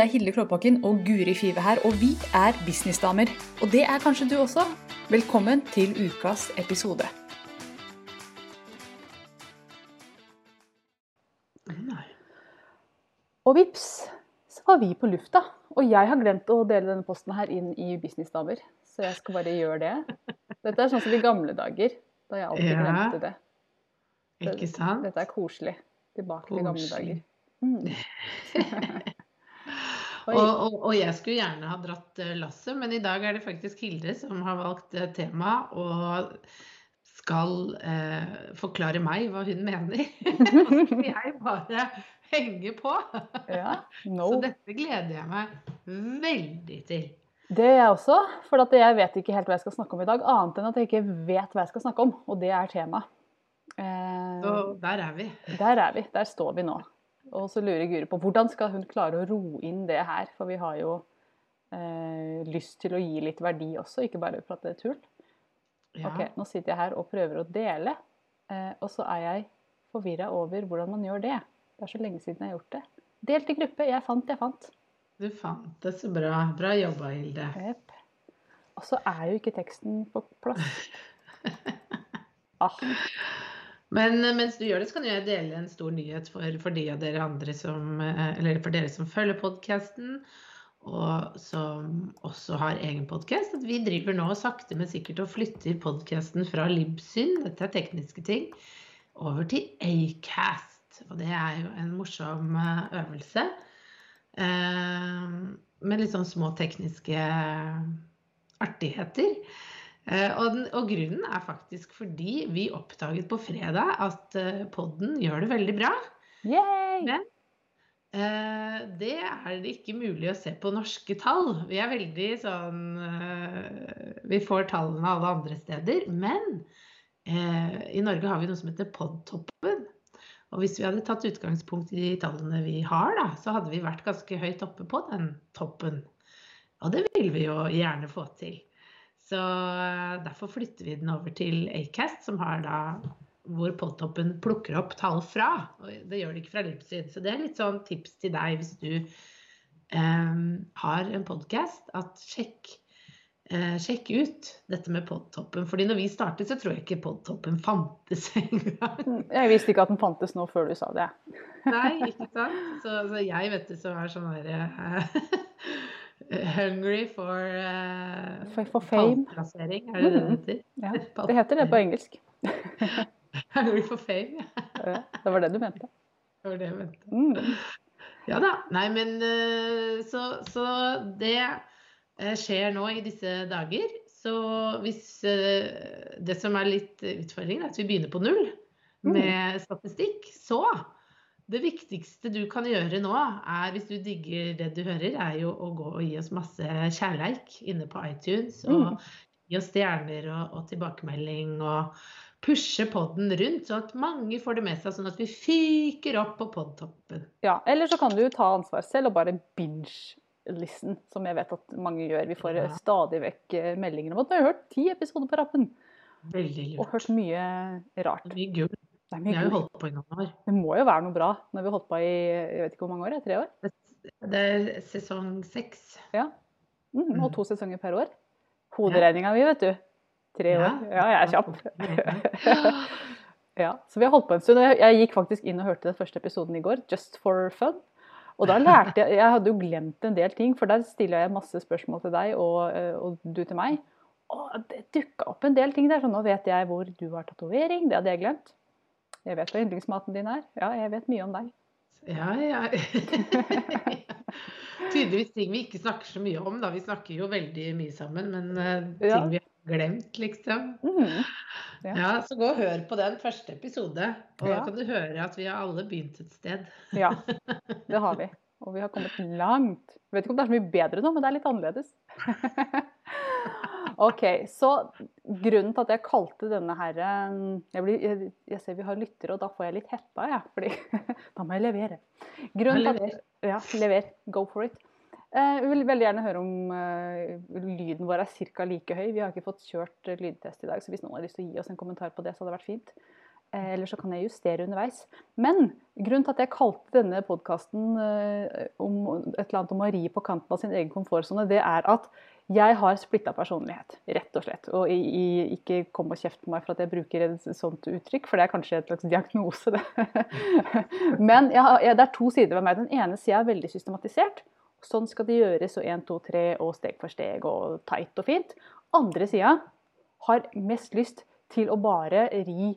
Det er Hilde Klåbakken og Guri Five her, og vi er businessdamer. Og det er kanskje du også. Velkommen til ukas episode. Og vips, så var vi på lufta. Og jeg har glemt å dele denne posten her inn i Businessdamer, så jeg skal bare gjøre det. Dette er sånn som i gamle dager, da jeg alltid Ja. glemte det. Ikke sant? Dette er koselig. Tilbake til gamle dager. Mm. Og, og, og jeg skulle gjerne ha dratt eh, lasset, men i dag er det faktisk Hilde som har valgt eh, tema og skal eh, forklare meg hva hun mener. Og så skal jeg bare henge på. Ja, no. Så dette gleder jeg meg veldig til. Det gjør jeg også, for at jeg vet ikke helt hva jeg skal snakke om i dag. Annet enn at jeg ikke vet hva jeg skal snakke om, og det er tema. Eh, Så der er vi. der er vi. Der står vi nå. Og så lurer Guri på hvordan skal hun klare å roe inn det her, for vi har jo eh, lyst til å gi litt verdi også, ikke bare prate tull. Ja. Ok, Nå sitter jeg her og prøver å dele, eh, og så er jeg forvirra over hvordan man gjør det. Det er så lenge siden jeg har gjort det. Delt i gruppe. Jeg fant, jeg fant. Du fant det så bra. Bra jobba, Hilde. Yep. Og så er jo ikke teksten på plass. Ah, Men eh, mens du gjør det, så kan jeg dele en stor nyhet for, for de dere andre som eh, Eller for dere som følger podkasten, og som også har egen podkast. Vi driver nå sakte, men sikkert og flytter podkasten fra Libsyn, dette er tekniske ting, over til Acast. Og det er jo en morsom eh, øvelse. Med litt sånn små tekniske artigheter. Eh, Og, den, og grunnen er faktisk fordi vi oppdaget på fredag at eh, podden gjør det veldig bra. yay! Men uh, det er det ikke mulig å se på norske tall. Vi er veldig sånn uh, Vi får tallene alle andre steder. Men uh, i Norge har vi noe som heter Podtoppen. Og hvis vi hadde tatt utgangspunkt i de tallene vi har, da, så hadde vi vært ganske høyt oppe på den toppen. Og det vil vi jo gjerne få til. Så eh, derfor flytter vi den over til Acast, som har da hvor Podtoppen plukker opp tall fra. Og det gjør det ikke fra Lipsyd. Så det er litt sånn tips til deg hvis du um, har en podkast, at sjekk, uh, sjekk ut dette med Podtoppen. Fordi når vi startet, så tror jeg ikke Podtoppen fantes engang. Jeg visste ikke at den fantes nå før du sa det. Nei, ikke sant? Så, så jeg vet du som er sånn derre Hungry for, uh, For, for fame. pallplassering, er det det det heter? Ja, det heter det på engelsk. Hungry for fame, ja. Det var det du mente. Det var det jeg mente. Mm. Ja da. Nei, men eh, så, så det eh, skjer nå i disse dager. Så hvis det som er litt utfordringen, er at vi begynner på null med statistikk, så det viktigste du kan gjøre nå, er hvis du digger det du hører, er jo å gå og gi oss masse kjærleik inne på iTunes. Og Mm. gi oss stjerner og, og tilbakemelding. og pushe podden rundt, sånn at mange får det med seg, sånn at vi fyker opp på podtoppen. Ja, eller så kan du ta ansvar selv og bare binge-listen, som jeg vet at mange gjør. Vi får Ja. stadig vekk eh, meldinger om at du har hørt ti episoder på rappen, Veldig lurt. og hørt mye rart. Mye gull. Det, Vi har jo holdt på i noen år. det må jo være noe bra når vi har holdt på i jeg vet ikke hvor mange år, tre år? Det er sesong seks. Ja. Mm, og Mm. to sesonger per år. Hoderegninga mi, vet du. Tre år. Ja, jeg er kjapp. Ja, så vi har holdt på en stund. og Jeg, jeg gikk faktisk inn og hørte den første episoden i går, just for fun. Og da lærte jeg Jeg hadde jo glemt en del ting, for der stiller jeg masse spørsmål til deg og, eh, og du til meg. Og det dukka opp en del ting der, så nå vet jeg hvor du har tatovering. Det hadde jeg glemt. Jeg vet hva yndlingsmaten din er. Ja, jeg vet mye om deg. Ja, ja. Tydeligvis ting vi ikke snakker så mye om, da. Vi snakker jo veldig mye sammen, men eh, ting Ja. vi har glemt, liksom. Mm. Ja. Ja, så gå og hør på den første episode, og da kan du høre at vi har alle begynt et sted. Ja, det har vi. Og vi har kommet langt. Jeg vet ikke om det er så mye bedre nå, men det er litt annerledes. OK, så grunnen til at jeg kalte denne her eh, jeg, blir, jeg, jeg ser vi har lyttere, og da får jeg litt hetta, jeg. fordi da må jeg levere. Grunnen til at, ja, lever. Go for it. Vi Jeg vil veldig gjerne høre om uh, lyden vår er ca. like høy. Vi har ikke fått kjørt eh, lydtest i dag, så hvis noen har lyst til å gi oss en kommentar på det, så hadde det vært fint. Uh, eller så kan jeg justere underveis. Men grunnen til at jeg kalte denne podkasten om et eller annet om å ri på kanten av sin egen komfortsone, det er at jeg har splitta personlighet, rett og slett. Og i, i, ikke kom og kjeft på meg for at jeg bruker et sånt uttrykk, for det er kanskje et slags diagnose, det. Men jeg, jeg, det er to sider ved meg. Den ene sida er veldig systematisert. Sånn skal det gjøres, og én, to, tre, og steg for steg, og tight og fint. Andre sida har mest lyst til å bare ri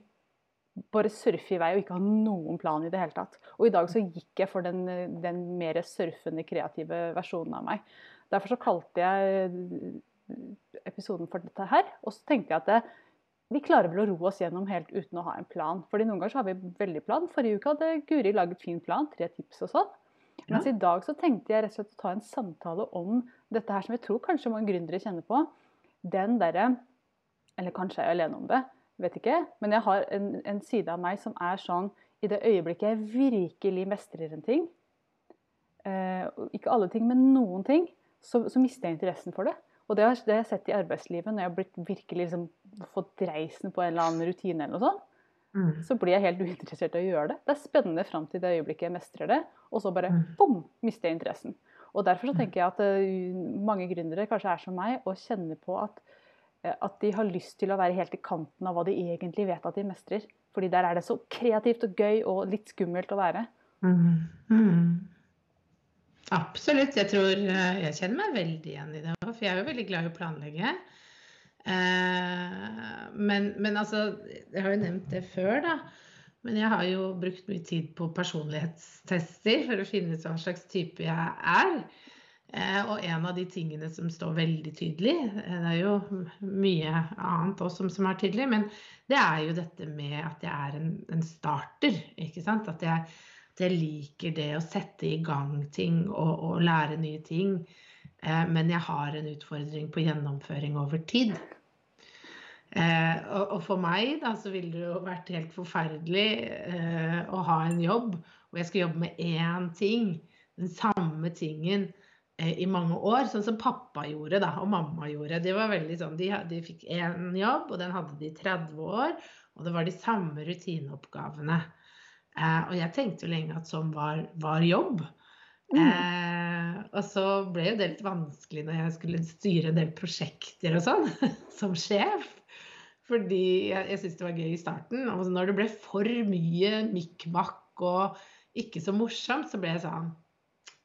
bare surfe i vei og ikke ha noen plan i det hele tatt. Og i dag så gikk jeg for den, den mer surfende, kreative versjonen av meg. Derfor så kalte jeg episoden for dette her. Og så tenkte jeg at det, vi klarer vel å ro oss gjennom helt uten å ha en plan. Fordi noen ganger så har vi veldig plan. Forrige uke hadde Guri laget fin plan, tre tips og sånn. Mens i dag så tenkte jeg rett og slett å ta en samtale om dette her som jeg tror kanskje mange gründere kjenner på. Den derre Eller kanskje jeg er alene om det vet ikke. Men jeg har en, en, side av meg som er sånn i det øyeblikket jeg virkelig mestrer en ting, eh, ikke alle ting, men noen ting, så, så, mister jeg interessen for det. Og det har, det har jeg sett i arbeidslivet når jeg har blitt virkelig liksom, fått dreisen på en eller annen rutine eller noe sånt. Mm. Så blir jeg helt uinteressert i å gjøre det. Det er spennende fram til det øyeblikket jeg mestrer det, og så bare mm. bom, mister jeg interessen. Og Derfor så mm. tenker jeg at uh, mange gründere kanskje er som meg og kjenner på at Eh, at de har lyst til å være helt i kanten av hva de egentlig vet at de mestrer. Fordi der er det så kreativt og gøy og litt skummelt å være. Mm. Absolutt. Jeg tror eh, jeg kjenner meg veldig igjen i det. For jeg er jo veldig glad i å planlegge. Eh, men, men, altså Jeg har jo nevnt det før, da. Men jeg har jo brukt mye tid på personlighetstester for å finne ut hva slags type jeg er. Eh, og en av de tingene som står veldig tydelig, det er jo mye annet også som, er tydelig, men det er jo dette med at jeg er en, en starter. ikke sant? At jeg, jeg, liker det å sette i gang ting og, og lære nye ting. Eh, men jeg har en utfordring på gjennomføring over tid. Eh, og, og, for meg da, så ville det jo vært helt forferdelig eh, å ha en jobb hvor jeg skal jobbe med én ting, den samme tingen Eh, i mange år, sånn som pappa gjorde da, og mamma gjorde. De var sånn, de, de fikk én jobb, og den hadde de i 30 år. Og det var de samme rutineoppgavene. Eh, og jeg tenkte jo lenge at sånn var, var jobb. Mm. Eh, og så ble jo det litt vanskelig når jeg skulle styre en del prosjekter og sånn, som sjef. Fordi jeg, jeg syntes det var gøy i starten. Og når det ble for mye mikk-makk og ikke så morsomt, så ble jeg sånn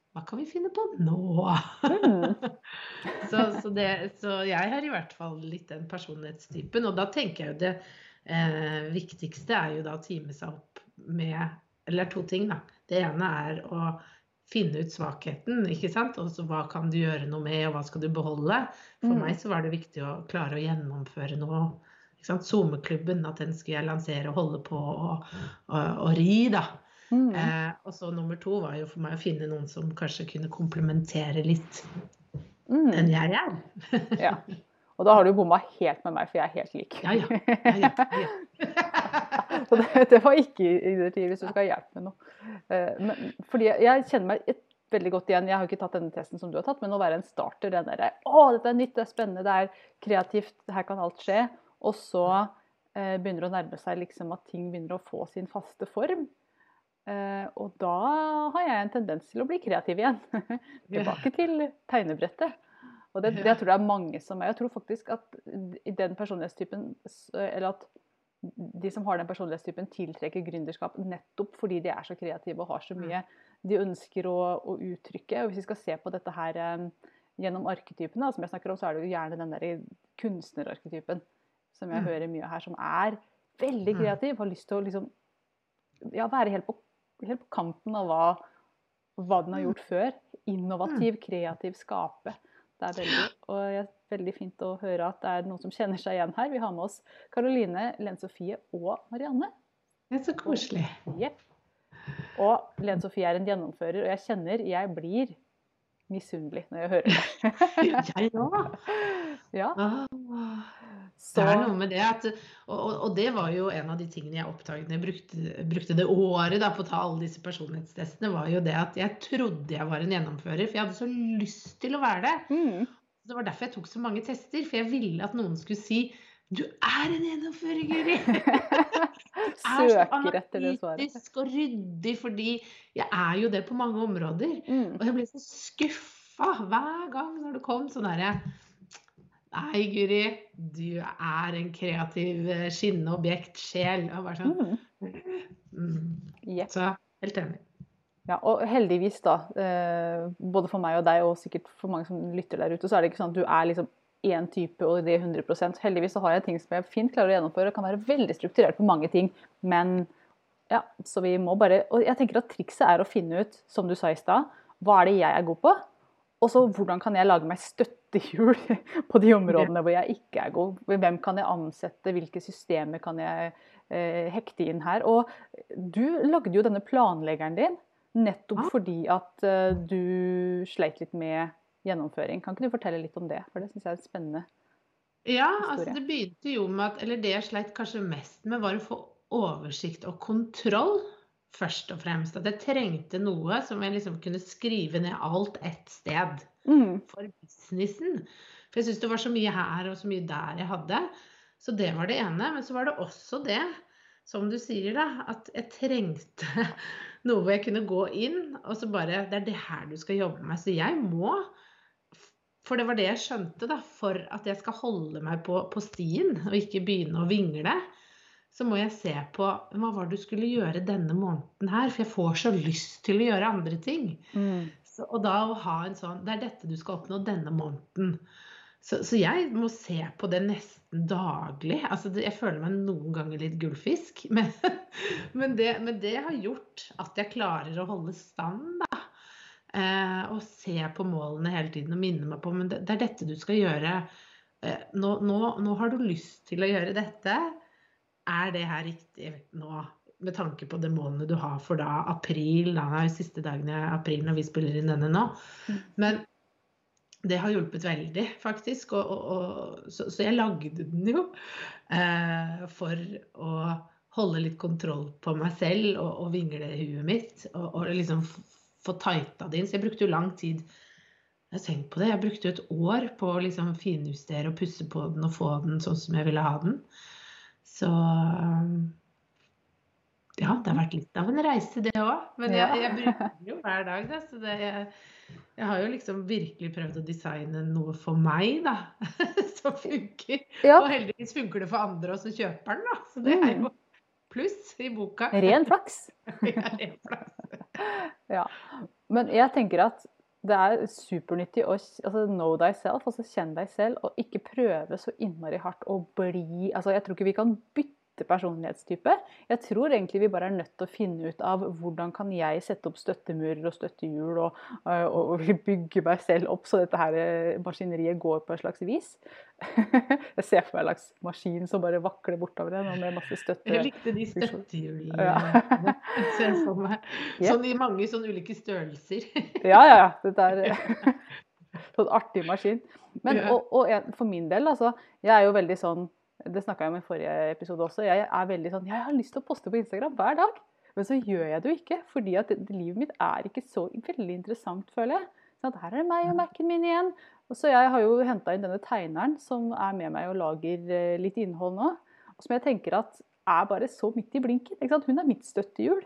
hva kan vi finne på nå? Mm. så, så, det, så, jeg har i hvert fall litt den personlighetstypen. Og da tenker jeg jo det eh, viktigste er jo da å time seg opp med Eller to ting, da. Det ene er å finne ut svakheten, ikke sant. Og så hva kan du gjøre noe med, og hva skal du beholde? For mm. meg så var det viktig å klare å gjennomføre noe. SoMe-klubben, at den skulle jeg lansere og holde på og, og, og ri, da. Mm. Eh, og så nummer to var jo for meg å finne noen som kanskje kunne komplementere litt mm. den jeg er. ja. Og da har du bomma helt med meg, for jeg er helt lik. Ja, ja. ja, ja, Så det, det, var ikke initiativ hvis du skal ha hjelp med noe. Eh, men, fordi jeg kjenner meg et, veldig godt igjen. Jeg har ikke tatt denne testen som du har tatt, men å være en starter. Den derre å, dette er nytt, det er spennende, det er kreativt, her kan alt skje. Og så eh, begynner det å nærme seg liksom at ting begynner å få sin faste form. Eh, og da har jeg en tendens til å bli kreativ igjen. Tilbake til tegnebrettet. Og det, det jeg tror jeg er mange som er. Jeg tror faktisk at i den personlighetstypen Eller at de som har den personlighetstypen, tiltrekker gründerskap nettopp fordi de er så kreative og har så mm. mye de ønsker å, å uttrykke. Og hvis vi skal se på dette her um, gjennom arketypene, som jeg snakker om, så er det jo gjerne den der kunstnerarketypen som jeg mm. hører mye her, som er veldig mm. kreativ. Har lyst til å liksom, ja, være helt på helt på kanten av hva, hva den har gjort før. Innovativ, kreativ, skape. Det er veldig, og det er veldig fint å høre at det er noen som kjenner seg igjen her. Vi har med oss Karoline, Len Sofie og Marianne. Det er så koselig. Yep. Og Len Sofie er en gjennomfører, og jeg kjenner jeg blir misunnelig når jeg hører det. òg. Ja. Så... Det er noe med det at, og, og, det var jo en av de tingene jeg oppdaget når jeg brukte, brukte det året da, på å ta alle disse personlighetstestene, var jo det at jeg trodde jeg var en gjennomfører, for jeg hadde så lyst til å være det. Mm. Det var derfor jeg tok så mange tester, for jeg ville at noen skulle si du er en gjennomfører, Guri! søker etter det svaret. analytisk og ryddig, fordi jeg er jo det på mange områder. Mm. Og jeg ble så skuffa hver gang når det kom sånn derre Nei, Guri, du er en kreativ, eh, skinnende objektsjel. Og bare sånn Mm. mm. Jepp. Så helt enig. Ja, og heldigvis, da, eh, både for meg og deg, og sikkert for mange som lytter der ute, så er det ikke sånn at du er liksom én type og det er 100% Heldigvis så har jeg ting som jeg fint klarer å gjennomføre og kan være veldig strukturert på mange ting. Men ja, så vi må bare Og jeg tenker at trikset er å finne ut, som du sa i stad, hva er det jeg er god på? Og så hvordan kan jeg lage meg støttehjul på de områdene hvor jeg ikke er god? Hvem kan jeg ansette? Hvilke systemer kan jeg eh, hekte inn her? Og du lagde jo denne planleggeren din nettopp Ja. fordi at eh, du sleit litt med gjennomføring. Kan ikke du fortelle litt om det? For det syns jeg er spennende. Ja, Historie. altså det begynte jo med at Eller det jeg sleit kanskje mest med, var å få oversikt og kontroll, først og fremst. At jeg trengte noe som jeg liksom kunne skrive ned alt ett sted Mm. for businessen. For jeg syns det var så mye her og så mye der jeg hadde. Så det var det ene. Men så var det også det, som du sier, da, at jeg trengte noe hvor jeg kunne gå inn og så bare Det er det her du skal jobbe med. Så jeg må For det var det jeg skjønte, da. For at jeg skal holde meg på, på stien og ikke begynne å vingle, så må jeg se på hva var det du skulle gjøre denne måneden her. For jeg får så lyst til å gjøre andre ting. Mm. Så, og da å ha en sånn Det er dette du skal oppnå denne måneden. Så, så jeg må se på det nesten daglig. Altså jeg føler meg noen ganger litt gullfisk. Men, men, det, men det har gjort at jeg klarer å holde stand, da. Eh, og se på målene hele tiden og minne meg på Men det, det er dette du skal gjøre. Eh, nå, nå, nå har du lyst til å gjøre dette. Er det her riktig nå? Med tanke på de du har for da april. Da, er jo siste dagen i april når vi spiller inn denne nå. Men det har hjulpet veldig, faktisk. Og, og, og, så, så jeg lagde den jo eh, for å holde litt kontroll på meg selv og, og vingle huet mitt. Og, og liksom få tighta det inn. Så jeg brukte jo lang tid. Jeg har på det. Jeg brukte jo et år på å liksom finjustere og pusse på den og få den sånn som jeg ville ha den. Så ja, det har vært litt av en reise, det òg. Men jeg, jeg bruker det jo hver dag. Da, så det, jeg, jeg har jo liksom virkelig prøvd å designe noe for meg, da. Som funker. Ja, Og heldigvis funker det for andre også, kjøperen, da. Så det er jo pluss i boka. ren flaks. Ja, ren flaks. Ja. Men jeg tenker at det er supernyttig å altså, know thyself, altså kjenne deg selv, og ikke prøve så innmari hardt å bli altså Jeg tror ikke vi kan bytte personlighetstype. Jeg tror egentlig vi bare er nødt til å finne ut av hvordan kan jeg sette opp støttemurer og støttehjul og, øh, og, og bygge meg selv opp så dette her øh, maskineriet går på et slags vis. Jeg ser for meg en slags maskin som bare vakler bortover en med masse støtte. Jeg likte de støttehjulene. Ja. Jeg ser for meg. Sånn i mange sånne ulike størrelser. Ja, ja, ja. Dette er sånn artig maskin. Men, og, og for min del, altså. Jeg er jo veldig sånn Det snakka jeg om i forrige episode også. Jeg er veldig sånn Jeg har lyst til å poste på Instagram hver dag. Men så gjør jeg det jo ikke, fordi at livet mitt er ikke så veldig interessant, føler jeg. Sånn at her er det meg og Mac-en min igjen. Og så jeg har jo henta inn denne tegneren som er med meg og lager eh, litt innhold nå. Og som jeg tenker at er bare så midt i blinken. Ikke sant? Hun er mitt støttehjul.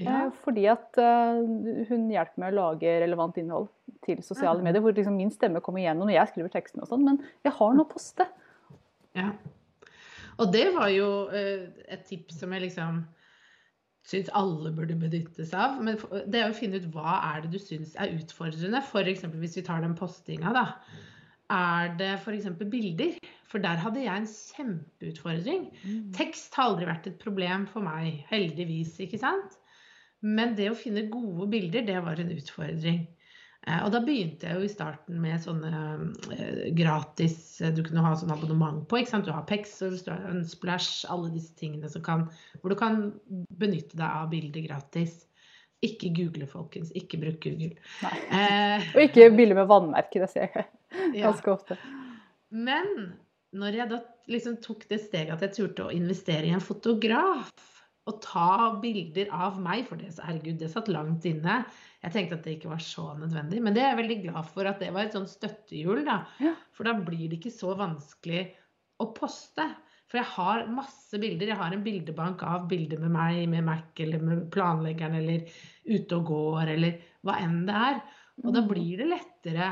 Ja. Eh, Fordi at eh, hun hjelper meg å lage relevant innhold til sosiale medier. Hvor liksom min stemme kommer igjennom når jeg skriver teksten og sånn. Men jeg har noe å poste. Ja. Og det var jo eh, et tips som jeg liksom syns alle burde benytte seg av. Men det er å finne ut hva er det du syns er utfordrende. F.eks. hvis vi tar den postinga, da. Er det f.eks. bilder? For der hadde jeg en kjempeutfordring. Tekst har aldri vært et problem for meg, heldigvis, ikke sant? Men det å finne gode bilder, det var en utfordring. Eh, Og da begynte jeg jo i starten med sånne eh, gratis eh, Du kunne ha sånn abonnement på. ikke sant? Du har Pexels, du har Unsplash, alle disse tingene som kan, hvor du kan benytte deg av bilder gratis. Ikke google, folkens. Ikke bruk Google. Eh, Og ikke bilder med vannmerke, det ser jeg ja. ganske ofte. Men når jeg da liksom tok det steget at jeg turte å investere i en fotograf og ta bilder av meg, for det, herregud, det satt langt inne. Jeg tenkte at det ikke var så nødvendig, men det er jeg veldig glad for at det var et sånn støttehjul, da. Ja. For da blir det ikke så vanskelig å poste. For jeg har masse bilder. Jeg har en bildebank av bilder med meg, med Mac eller med planleggeren eller ute og går eller hva enn det er. Og da Mm. blir det lettere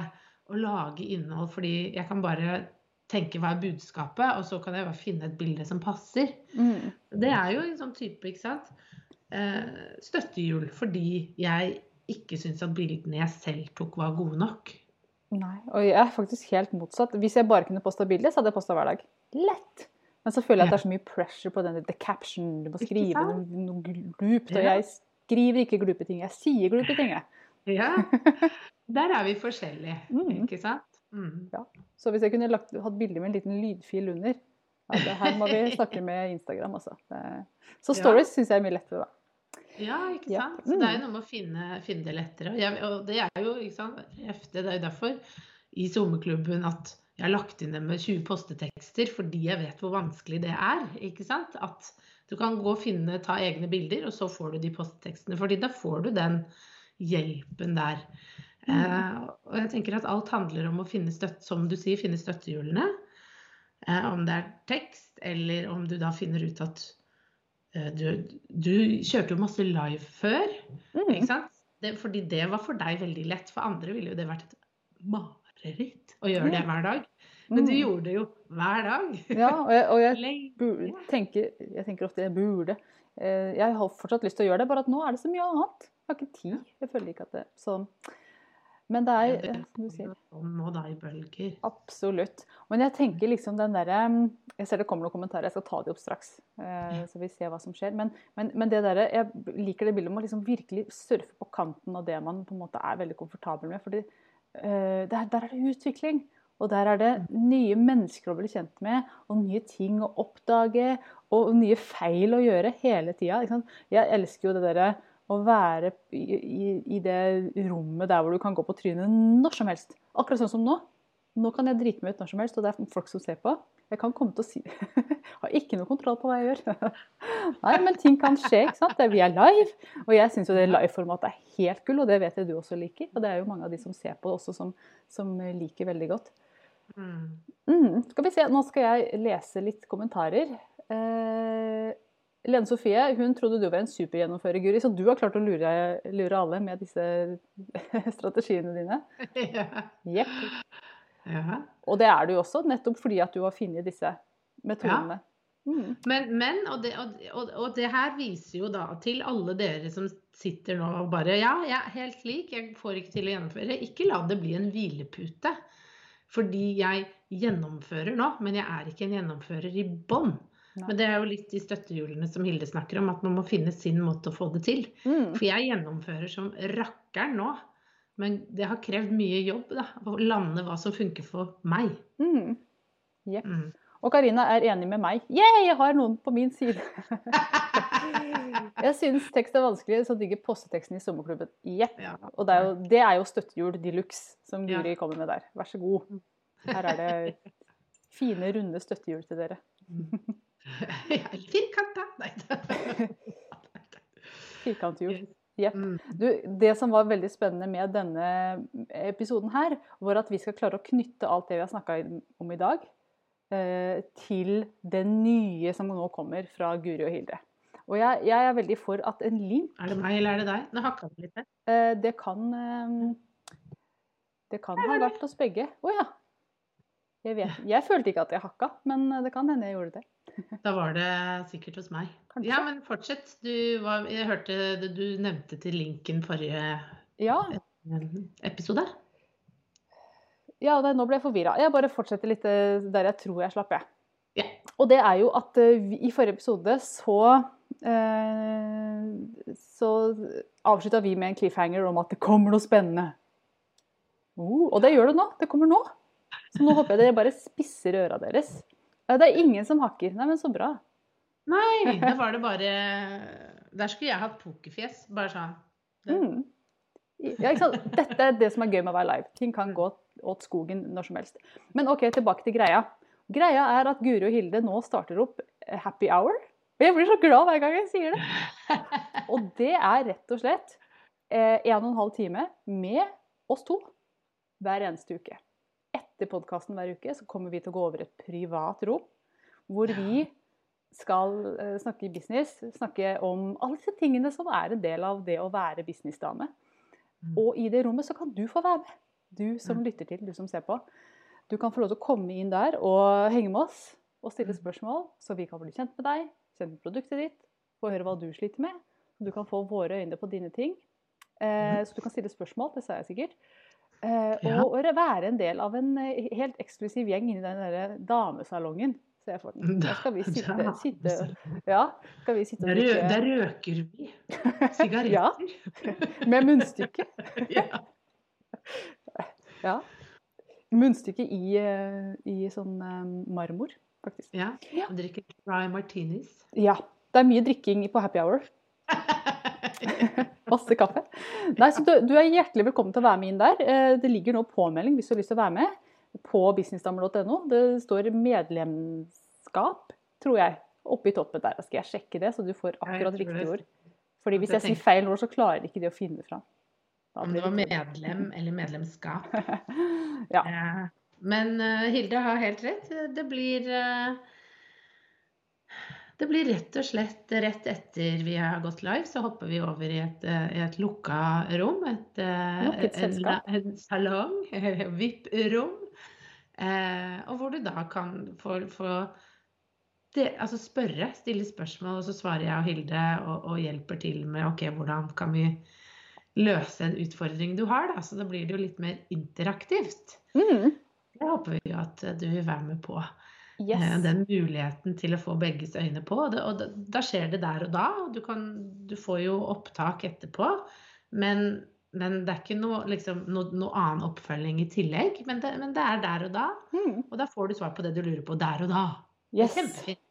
å lage innhold, fordi jeg kan bare tenke hva er budskapet, og så kan jeg bare finne et bilde som passer. Mm. Det er jo en sånn type, ikke sant, eh, støttehjul, fordi jeg ikke syntes at bildene jeg selv tok, var gode nok. Nei, og jeg er faktisk helt motsatt. Hvis jeg bare kunne posta bilder, så hadde jeg posta hver dag. Lett! Men så føler jeg at det er så mye pressure på den the caption. Du må skrive noe, noe glupt. Og Ja. jeg skriver ikke glupe ting, jeg sier glupe ting. jeg. Ja, Der er vi forskjellige, Mm. ikke sant? Mm. Så hvis jeg kunne lagt, hatt bilde med en liten lydfil under ja, Her må vi snakke med Instagram, altså. Så så Ja. stories syns jeg er mye lettere, da. Ja, ikke sant? Så det er Mm. jo noe med å finne, finne det lettere. Og, jeg, og det er jo ikke sant, heftig. Det er jo derfor i sommerklubben at jeg har lagt inn det med 20 postetekster, fordi jeg vet hvor vanskelig det er. ikke sant? At du kan gå og finne, ta egne bilder, og så får du de postetekstene. fordi da får du den hjelpen der. Eh, og jeg tenker at alt handler om å finne støtte, som du sier, finne støttehjulene. Eh, om det er tekst, eller om du da finner ut at du, du kjørte jo masse live før, Mm. ikke sant? Det, fordi det var for deg veldig lett. For andre ville jo det vært et mareritt å gjøre det hver dag. Men du Mm. gjorde det jo hver dag. Ja, og jeg, og jeg, burde, tenker, jeg tenker ofte jeg burde. Eh, Jeg har fortsatt lyst til å gjøre det, bare at nå er det så mye annet. Jeg har ikke tid. Jeg føler ikke at det så Men det er, Ja, som du sier, Og nå da i bølger. absolutt. Men jeg tenker liksom den derre Jeg ser det kommer noen kommentarer, jeg skal ta de opp straks. eh, Så vi ser hva som skjer. Men, men, men det derre Jeg liker det bildet om å liksom virkelig surfe på kanten av det man på en måte er veldig komfortabel med. fordi eh, der, der er det utvikling. Og der er det nye mennesker å bli kjent med, og nye ting å oppdage, og nye feil å gjøre hele tida. Jeg elsker jo det derre å være i, i, i det rommet der hvor du kan gå på trynet når som helst. Akkurat sånn som nå. Nå kan jeg drite meg ut når som helst, og det er folk som ser på. Jeg kan komme til å si Har ikke noe kontroll på hva jeg gjør. Nei, men ting kan skje, ikke sant. Vi er live. Og jeg syns jo det live-formatet er helt gull, og det vet jeg du også liker. Og det er jo mange av de som ser på det også, som, som liker veldig godt. Mm. Mm, skal vi se, Nå skal jeg lese litt kommentarer. Eh, Lene Sofie hun trodde du var en supergjennomfører, Guri, så du har klart å lure, lure alle med disse strategiene dine. Ja. Yep. Ja. Og det er du også, nettopp fordi at du har funnet disse metodene. Mm. Men, men og, det, og, og det her viser jo da til alle dere som sitter nå og bare Ja, jeg er helt lik, jeg får ikke til å gjennomføre. Ikke la det bli en hvilepute. Fordi jeg gjennomfører nå, men jeg er ikke en gjennomfører i bånn. Men det er jo litt de støttehjulene som Hilde snakker om, at man må finne sin måte å få det til. Mm. For jeg gjennomfører som rakkeren nå. Men det har krevd mye jobb da, å lande hva som funker for meg. Mm. Yep. Mm. Og Karina er enig med meg. Yeah, jeg har noen på min side! jeg syns tekst er vanskelig, så digger posteteksten i sommerklubben. Jepp. Ja. Og det er jo, det er jo støttehjul de luxe som Ja. Guri kommer med der. Vær så god. Her er det fine, runde støttehjul til dere. Firkanta! Nei. Firkantjord. Jepp. Mm. Du, det som var veldig spennende med denne episoden her, var at vi skal klare å knytte alt det vi har snakka om i dag, eh, til det nye som nå kommer fra Guri og Hilde. Og jeg, jeg er veldig for at en link Er det meg eller er det deg? Nå hakka det litt her. eh, Det kan eh, Det kan ha vært oss begge. Å ja. Jeg, vet. jeg følte ikke at jeg hakka, men det kan hende jeg gjorde det. Da var det sikkert hos meg. Kanskje. Ja, men fortsett. Du var, jeg hørte det du nevnte til linken forrige Ja, episode. ja det, nå ble jeg forvirra. Jeg bare fortsetter litt eh, der jeg tror jeg slapp, jeg. Ja. Og det er jo at eh, vi, i forrige episode så eh, Så avslutta vi med en cliffhanger om at det kommer noe spennende. Oh, og det gjør det nå. Det kommer nå. Så nå håper jeg dere bare spisser øra deres. Eh, Det er ingen som hakker. Nei, men så bra. Nei, da var det bare Der skulle jeg hatt pokerfjes. Bare sånn. Mm. Ja, ikke sant? Dette er det som er gøy med å være live. Ting kan gå åt skogen når som helst. Men ok, tilbake til greia. Greia er at Guri og Hilde nå starter opp Happy Hour. Og jeg blir så glad hver gang jeg sier det. Og det er rett og slett eh, en og en halv time med oss to hver eneste uke. Etter podkasten hver uke så kommer vi til å gå over et privat rom hvor vi skal eh, snakke business, snakke om alle disse tingene som er en del av det å være businessdame. Mm. Og i det rommet så kan du få være med. Du som Mm. lytter til, du som ser på. Du kan få lov til å komme inn der og henge med oss og stille Mm. spørsmål, så vi kan bli kjent med deg, kjent med produktet ditt, få høre hva du sliter med. Du kan få våre øyne på dine ting. Eh, så du kan stille spørsmål, det sa jeg sikkert. Eh, Ja. og være en del av en eh, helt eksklusiv gjeng inni den der damesalongen. Der skal vi sitte, Ja, sitte Ja, skal vi sitte og drikke der røker vi sigaretter. Ja. med munnstykke. ja. Ja. Munnstykke i, eh, i sånn marmor, faktisk. ja. Ja. Og drikker dry martinis. Ja. Det er mye drikking på happy hour. Masse kaffe. Nei, så du, du er hjertelig velkommen til å være med inn der. Eh, Det ligger nå påmelding hvis du har lyst til å være med, på businessdamer.no. Det står medlemskap, tror jeg, oppe i toppen der. Skal jeg sjekke det, så du får akkurat riktig ord. Fordi hvis Jeg sier feil ord, så klarer ikke de å finne fram. Om det var medlem eller medlemskap. Ja. Eh, Men eh, Hilde har helt rett. Det blir Det blir rett og slett rett etter vi har gått live, så hopper vi over i et, eh, et lukka rom. Et, eh, Lukket en, en salong, VIP-rom. Eh, og hvor du da kan få, få det, altså spørre, stille spørsmål, og så svarer jeg og Hilde og, og hjelper til med ok, hvordan kan vi løse en utfordring du har, da. Så da blir det jo litt mer interaktivt. Mm. Det håper vi jo at du vil være med på. Yes. Eh, Den muligheten til å få begges øyne på. Og, det, og da skjer det der og da. og Du, kan, du får jo opptak etterpå. Men, men det er ikke noe, liksom, no, noe annen oppfølging i tillegg. Men det, men det er der og da. Mm. Og da får du svar på det du lurer på der og da. Yes. kjempefint.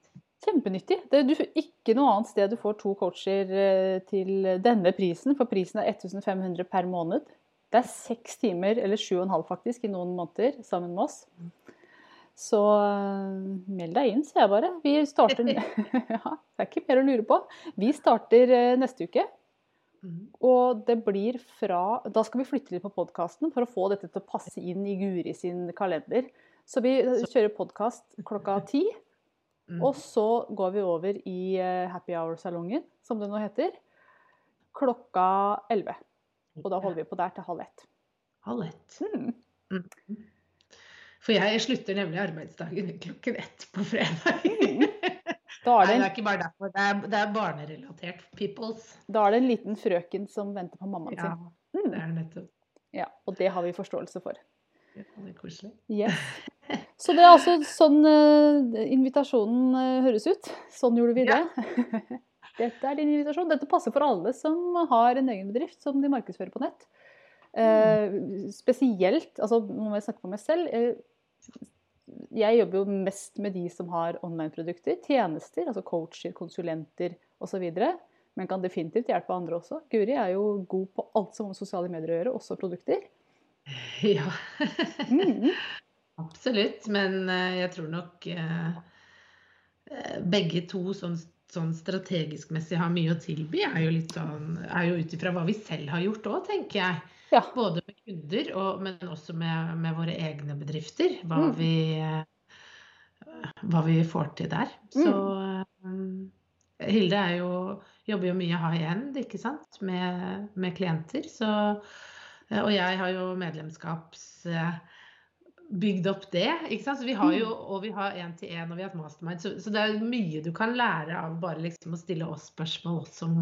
Kjempenyttig. Det er du, ikke noe annet sted du får to coacher eh, til denne prisen, for prisen er 1500 per måned. Det er seks timer, eller sju og en halv faktisk, i noen måneder sammen med oss. Så eh, meld deg inn, sier jeg bare. Vi starter Ja, det er ikke mer å lure på. Vi starter eh, neste uke. Mhm. Og det blir fra Da skal vi flytte litt på podkasten for å få dette til å passe inn i Guri sin kalender. Så vi eh, kjører podkast klokka ti. Mm. Og så går vi over i happy hour-salongen, som det nå heter, klokka 11. Og da holder vi på der til halv ett. Halv ett. Mm. For jeg slutter nemlig arbeidsdagen klokken ett på fredag. Mm. Da er, det det er ikke bare derfor. Det er, det er barnerelatert. Peoples. da er det en liten frøken som venter på mammaen Ja, sin. det Mm. er det nettopp. Ja, og det har vi forståelse for. Ja, det er koselig. Yes. Så det er altså sånn uh, invitasjonen uh, høres ut. Sånn gjorde vi det. Dette er din invitasjon. Dette passer for alle som har en egen bedrift som de markedsfører på nett. Eh, spesielt, altså nå må jeg snakke for meg selv. Eh, jeg jobber jo mest med de som har online-produkter, tjenester, altså coacher, konsulenter osv. Men kan definitivt hjelpe andre også. Guri er jo god på alt som har med sosiale medier å gjøre, også produkter. Ja, Mm. absolutt. Men eh, jeg tror nok begge to sånn, sånn strategisk messig har mye å tilby. Er jo litt sånn, er jo ut ifra hva vi selv har gjort òg, tenker jeg. Ja. Både med kunder, og, men også med, med våre egne bedrifter. Hva, Mm. vi, hva vi får til der. Så eh, Hilde jo, jobber jo mye high end ikke sant? Med, med klienter. Så, eh, og jeg har jo medlemskaps... eh, Bygd opp det. ikke sant? Så vi har jo, Og vi har én-til-én og vi har et mastermind. Så, så det er mye du kan lære av bare liksom å stille oss spørsmål også om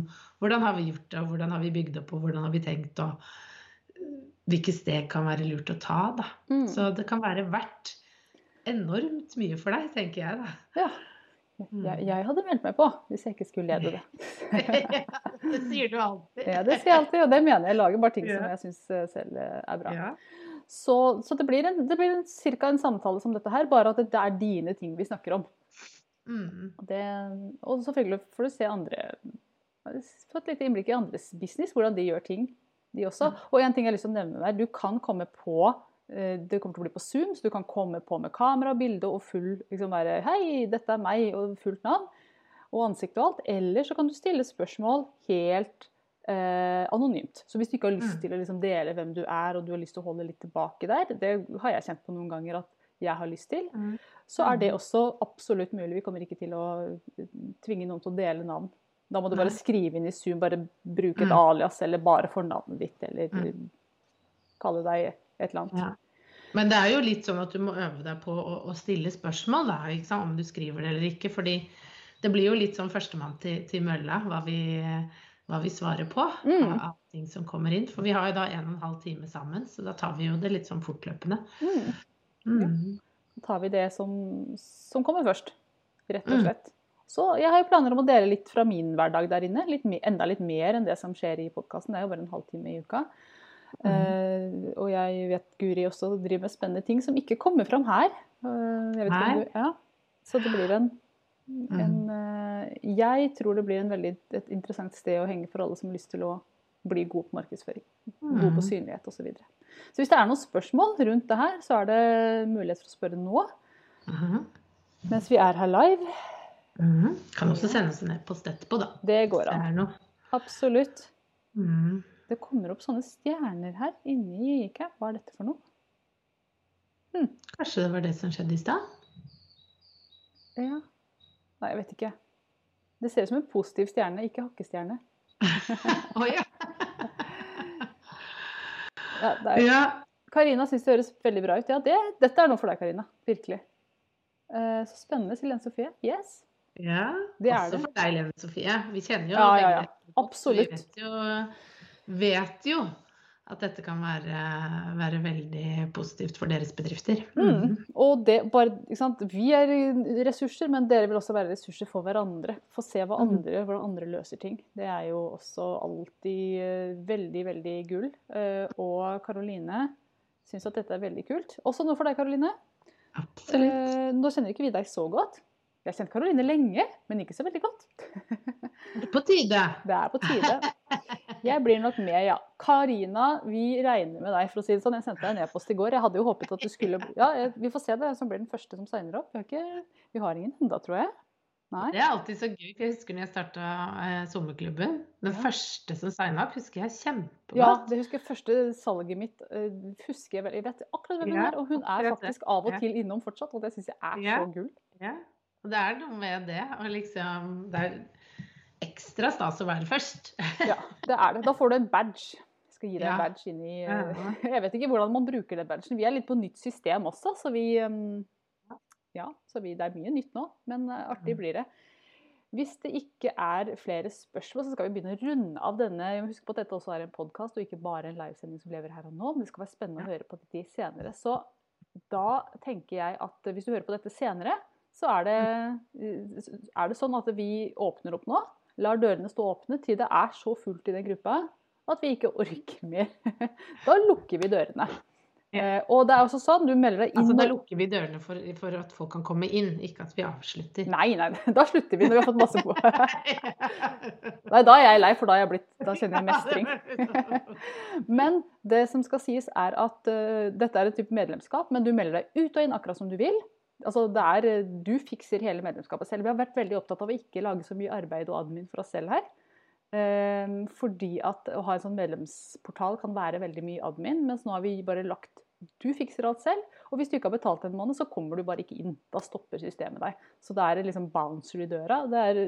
hvordan har vi gjort det, og hvordan har vi bygd opp, og hvordan har vi tenkt, og hvilke steg kan være lurt å ta. da. Mm. Så det kan være verdt enormt mye for deg, tenker jeg da. Ja. Jeg, jeg hadde meldt meg på hvis jeg ikke skulle lede det. det sier du alltid. Ja, det sier jeg alltid, og det mener jeg. Jeg lager bare ting som jeg syns selv eh, er bra. Ja. Så, så det blir, en, det blir en, cirka en samtale som dette her, bare at det er dine ting vi snakker om. Mm. Det, og selvfølgelig får du se andre Få et lite innblikk i andres business, hvordan de gjør ting, de også. Og en ting jeg har lyst til å nevne der, du kan komme på eh, det kommer til å bli på Zoom, så du kan komme på med kamera, bilde og full liksom være Hei, dette er meg, og fullt navn. Og ansikt og alt. Eller så kan du stille spørsmål helt eh, anonymt. Så hvis du ikke har lyst Mm. til å liksom dele hvem du er, og du har lyst til å holde litt tilbake der, det har jeg kjent på noen ganger at jeg har lyst til, Mm. så er det Mhm. også absolutt mulig. Vi kommer ikke til å tvinge noen til å dele navn. Da må du bare skrive inn i Zoom, bare bruke et Mm. alias eller bare fornavnet ditt, eller Mm. kalle deg et eller annet. Ja. Men det er jo litt sånn at du må øve deg på å, å stille spørsmål, da, om du skriver det eller ikke. fordi det blir jo litt sånn førstemann til, til mølla, hva vi, hva vi svarer på Mm. av, ting som kommer inn. For vi har jo da en og en halv time sammen, så da tar vi jo det litt sånn fortløpende. Mm. Mm. Da tar vi det som, som kommer først, rett og Mm. slett. Så jeg har jo planer om å dele litt fra min hverdag der inne. Litt, enda litt mer enn det som skjer i podkasten. Det er jo bare en halvtime i uka. Mm. Eh, og jeg vet Guri også driver med spennende ting som ikke kommer fram her. Eh, jeg du, ja. Så det blir en, Mm. en eh, Jeg tror det blir en veldig, et interessant sted å henge for alle som har lyst til å bli god på markedsføring. God på Mm. synlighet osv. Så, videre. så hvis det er noen spørsmål rundt det her, så er det mulighet for å spørre nå. Mm. Mens vi er her live. Mhm. Kan også sende oss en e-post etterpå, da. Det går an. Absolutt. Mm. Det kommer opp sånne stjerner her inni Gikk jeg? Hva er dette for noe? Kanskje det var det som skjedde i stad? Ja. Nei, jeg vet ikke. Det ser ut som en positiv stjerne, ikke hakkestjerne. Å ja. Ja, det er- ja. Karina syns det høres veldig bra ut. Ja, det, dette er noe for deg, Karina. Virkelig. Eh, så spennende, Silene Sofie. Yes. Ja, Det er også det. for deg, Lene Sofie. Vi kjenner jo Ja, ja, ja. Absolutt. Vi vet jo, vet jo at dette kan være, være veldig positivt for deres bedrifter. Mm. Og det bare? Vi er ressurser, men dere vil også være ressurser for hverandre. Få se hva Mm. hvordan andre løser ting. Det er jo også alltid eh, veldig, veldig gull. Eh, Og Karoline syns at dette er veldig kult. Også noe for deg, Karoline. Absolutt. Eh, Nå kjenner ikke vi deg så godt. Jeg har kjent Karoline lenge, men ikke så veldig godt. Det er På tide. Det er på tide. Jeg blir nok med, ja. Karina, vi regner med deg, for å si det sånn. Jeg sendte deg en e-post i går. Jeg hadde jo håpet at du skulle Ja, vi får se det, som blir den første som signer opp. Vi har, ikke, vi har ingen ennå, tror jeg. Nei. Det er alltid så gøy. Jeg husker når jeg starta eh, sommerklubben. Den Ja. første som signa opp, husker jeg kjempegodt. Ja, det husker jeg første salget mitt. Uh, husker Jeg vel, jeg vet akkurat hvem hun Ja, er, og hun er faktisk av og til innom fortsatt. Og det syns jeg er Ja. så gull. Ja. Og det er noe med det. Og liksom, det er ekstra stas å være først. Ja, det er det. Da får du en badge. Jeg skal gi deg en badge inn i Ja. eh, Jeg vet ikke hvordan man bruker den badgen. Vi er litt på nytt system også, så vi eh, Ja, så vi, det er mye nytt nå, men eh, artig blir det. Hvis det ikke er flere spørsmål, så skal vi begynne å runde av denne. Husk på at dette også er en podkast og ikke bare en livesending som lever her og nå. Men det skal være spennende å høre på de senere. Så da tenker jeg at hvis du hører på dette senere, så er det, er det sånn at vi åpner opp nå. Lar dørene stå åpne til det er så fullt i den gruppa at vi ikke orker mer. Da lukker vi dørene. Ja. Eh, og det er også sånn, du melder deg inn Altså, da lukker vi dørene for, for at folk kan komme inn, ikke at vi avslutter. Nei, nei, da slutter vi når vi har fått masse på. Nei, da er jeg lei, for da, er jeg blitt, da kjenner jeg mestring. Men det som skal sies er at uh, dette er en type medlemskap, men du melder deg ut og inn akkurat som du vil. Altså, det er, eh, du fikser hele medlemskapet selv. Vi har vært veldig opptatt av å ikke lage så mye arbeid og admin for oss selv her. Eh, fordi at å ha en sånn medlemsportal kan være veldig mye admin, mens nå har vi bare lagt du fikser alt selv, og hvis du ikke har betalt en måned, så kommer du bare ikke inn. Da stopper systemet deg. Så det er liksom bouncer i døra. Det er,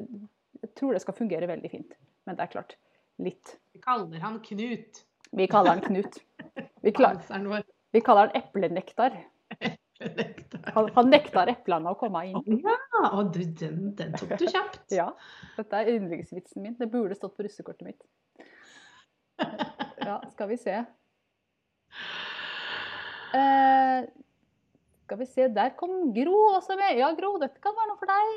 jeg tror det skal fungere veldig fint. Men det er klart, litt. Vi kaller han Knut. Vi kaller han Knut. Vi, klar, vi kaller han eplenektar. Han, han nekta eplene å komme inn. Ja, og du, den, den tok du kjapt. Ja, dette er yndlingsvitsen min. Det burde stått på russekortet mitt. Ja, skal vi se. Eh, skal vi se, der kom Gro også med. Ja, Gro, dette kan være noe for deg.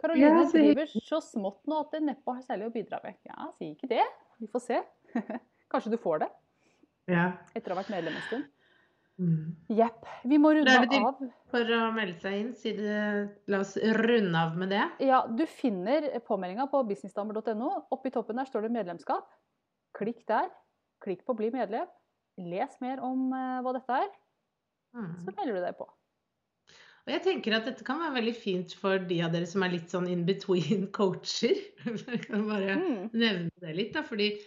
Karoline Ja, så driver så smått nå at det neppe har særlig å bidra med. Ja, si ikke det. Vi får se. Kanskje du får det Ja. etter å ha vært medlem en stund. Mm. Jepp. Vi må runde er det. For å melde seg inn, si det, la oss runde av med det. Ja, du finner påmeldinga på businessdamer.no. Oppi toppen der står det medlemskap. Klikk der. Klikk på 'bli medlem'. Les mer om eh, hva dette er, Mm. så melder du deg på. Og jeg tenker at dette kan være veldig fint for de av dere som er litt sånn in between coacher. Jeg kan bare Mm. nevne det litt, da, fordi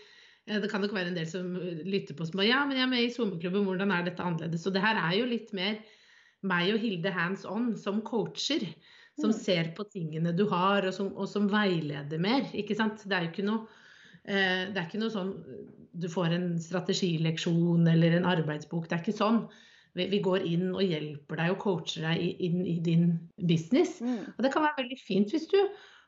det kan nok være en del som lytter på som bare Ja, men jeg er med i sommerklubben, hvordan er dette annerledes? Og det her er jo litt mer meg og Hilde hands on som coacher. Som Mm. ser på tingene du har, og som, og som veileder mer. Ikke sant? Det er jo ikke noe eh, det er ikke noe sånn du får en strategileksjon eller en arbeidsbok. Det er ikke sånn. Vi, vi går inn og hjelper deg og coacher deg inn i din business. Mm. Og det kan være veldig fint hvis du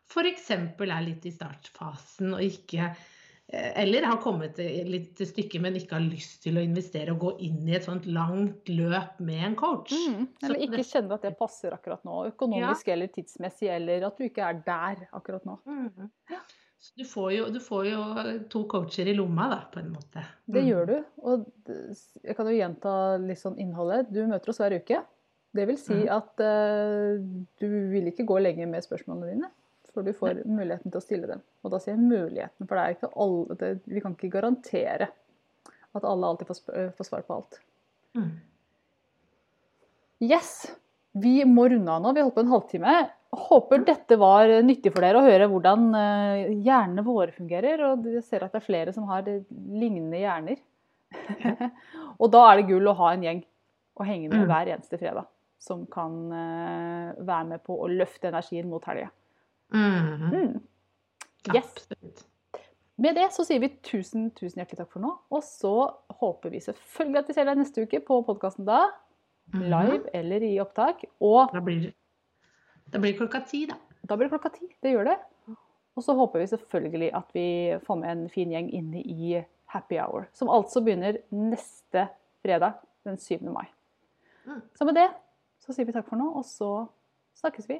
f.eks. er litt i startfasen og ikke eh, Eller har kommet litt til stykket, men ikke har lyst til å investere og gå inn i et sånt langt løp med en coach. Mm. Eller ikke kjenne kjenner at det passer akkurat nå, økonomisk eller tidsmessig, eller at du ikke er der akkurat nå. Mm. Så du får, jo, du får jo to coacher i lomma, da, på en måte. Det Mm. gjør du. Og jeg kan jo gjenta litt sånn innholdet. Du møter oss hver uke. Det vil si Mhm. at uh, du vil ikke gå lenger med spørsmålene dine før du får muligheten til å stille dem. Og da sier jeg muligheten, for det er ikke alle, det, vi kan ikke garantere at alle alltid får, får svar på alt. Mm. Yes! Vi må runde av nå. Vi har holdt på en halvtime. Håper dette var nyttig for dere å høre hvordan eh, hjernene våre fungerer. Og jeg ser at det er flere som har eh, lignende hjerner. og da er det gull å ha en gjeng å henge med Mm. hver eneste fredag. Som kan eh, være med på å løfte energien mot helga. Mm. Mm. Yes. Absolutt. Med det så sier vi tusen, tusen hjertelig takk for nå. Og så håper vi selvfølgelig at vi ser deg neste uke på podkasten da. Mhm. Live eller i opptak. Og Da blir det blir klokka ti, da. Da blir det klokka ti. Det gjør det. Og så håper vi selvfølgelig at vi får med en fin gjeng inne i Happy Hour. Som altså begynner neste fredag, den 7. mai. Mm. Så med det så sier vi takk for nå, og så snakkes vi.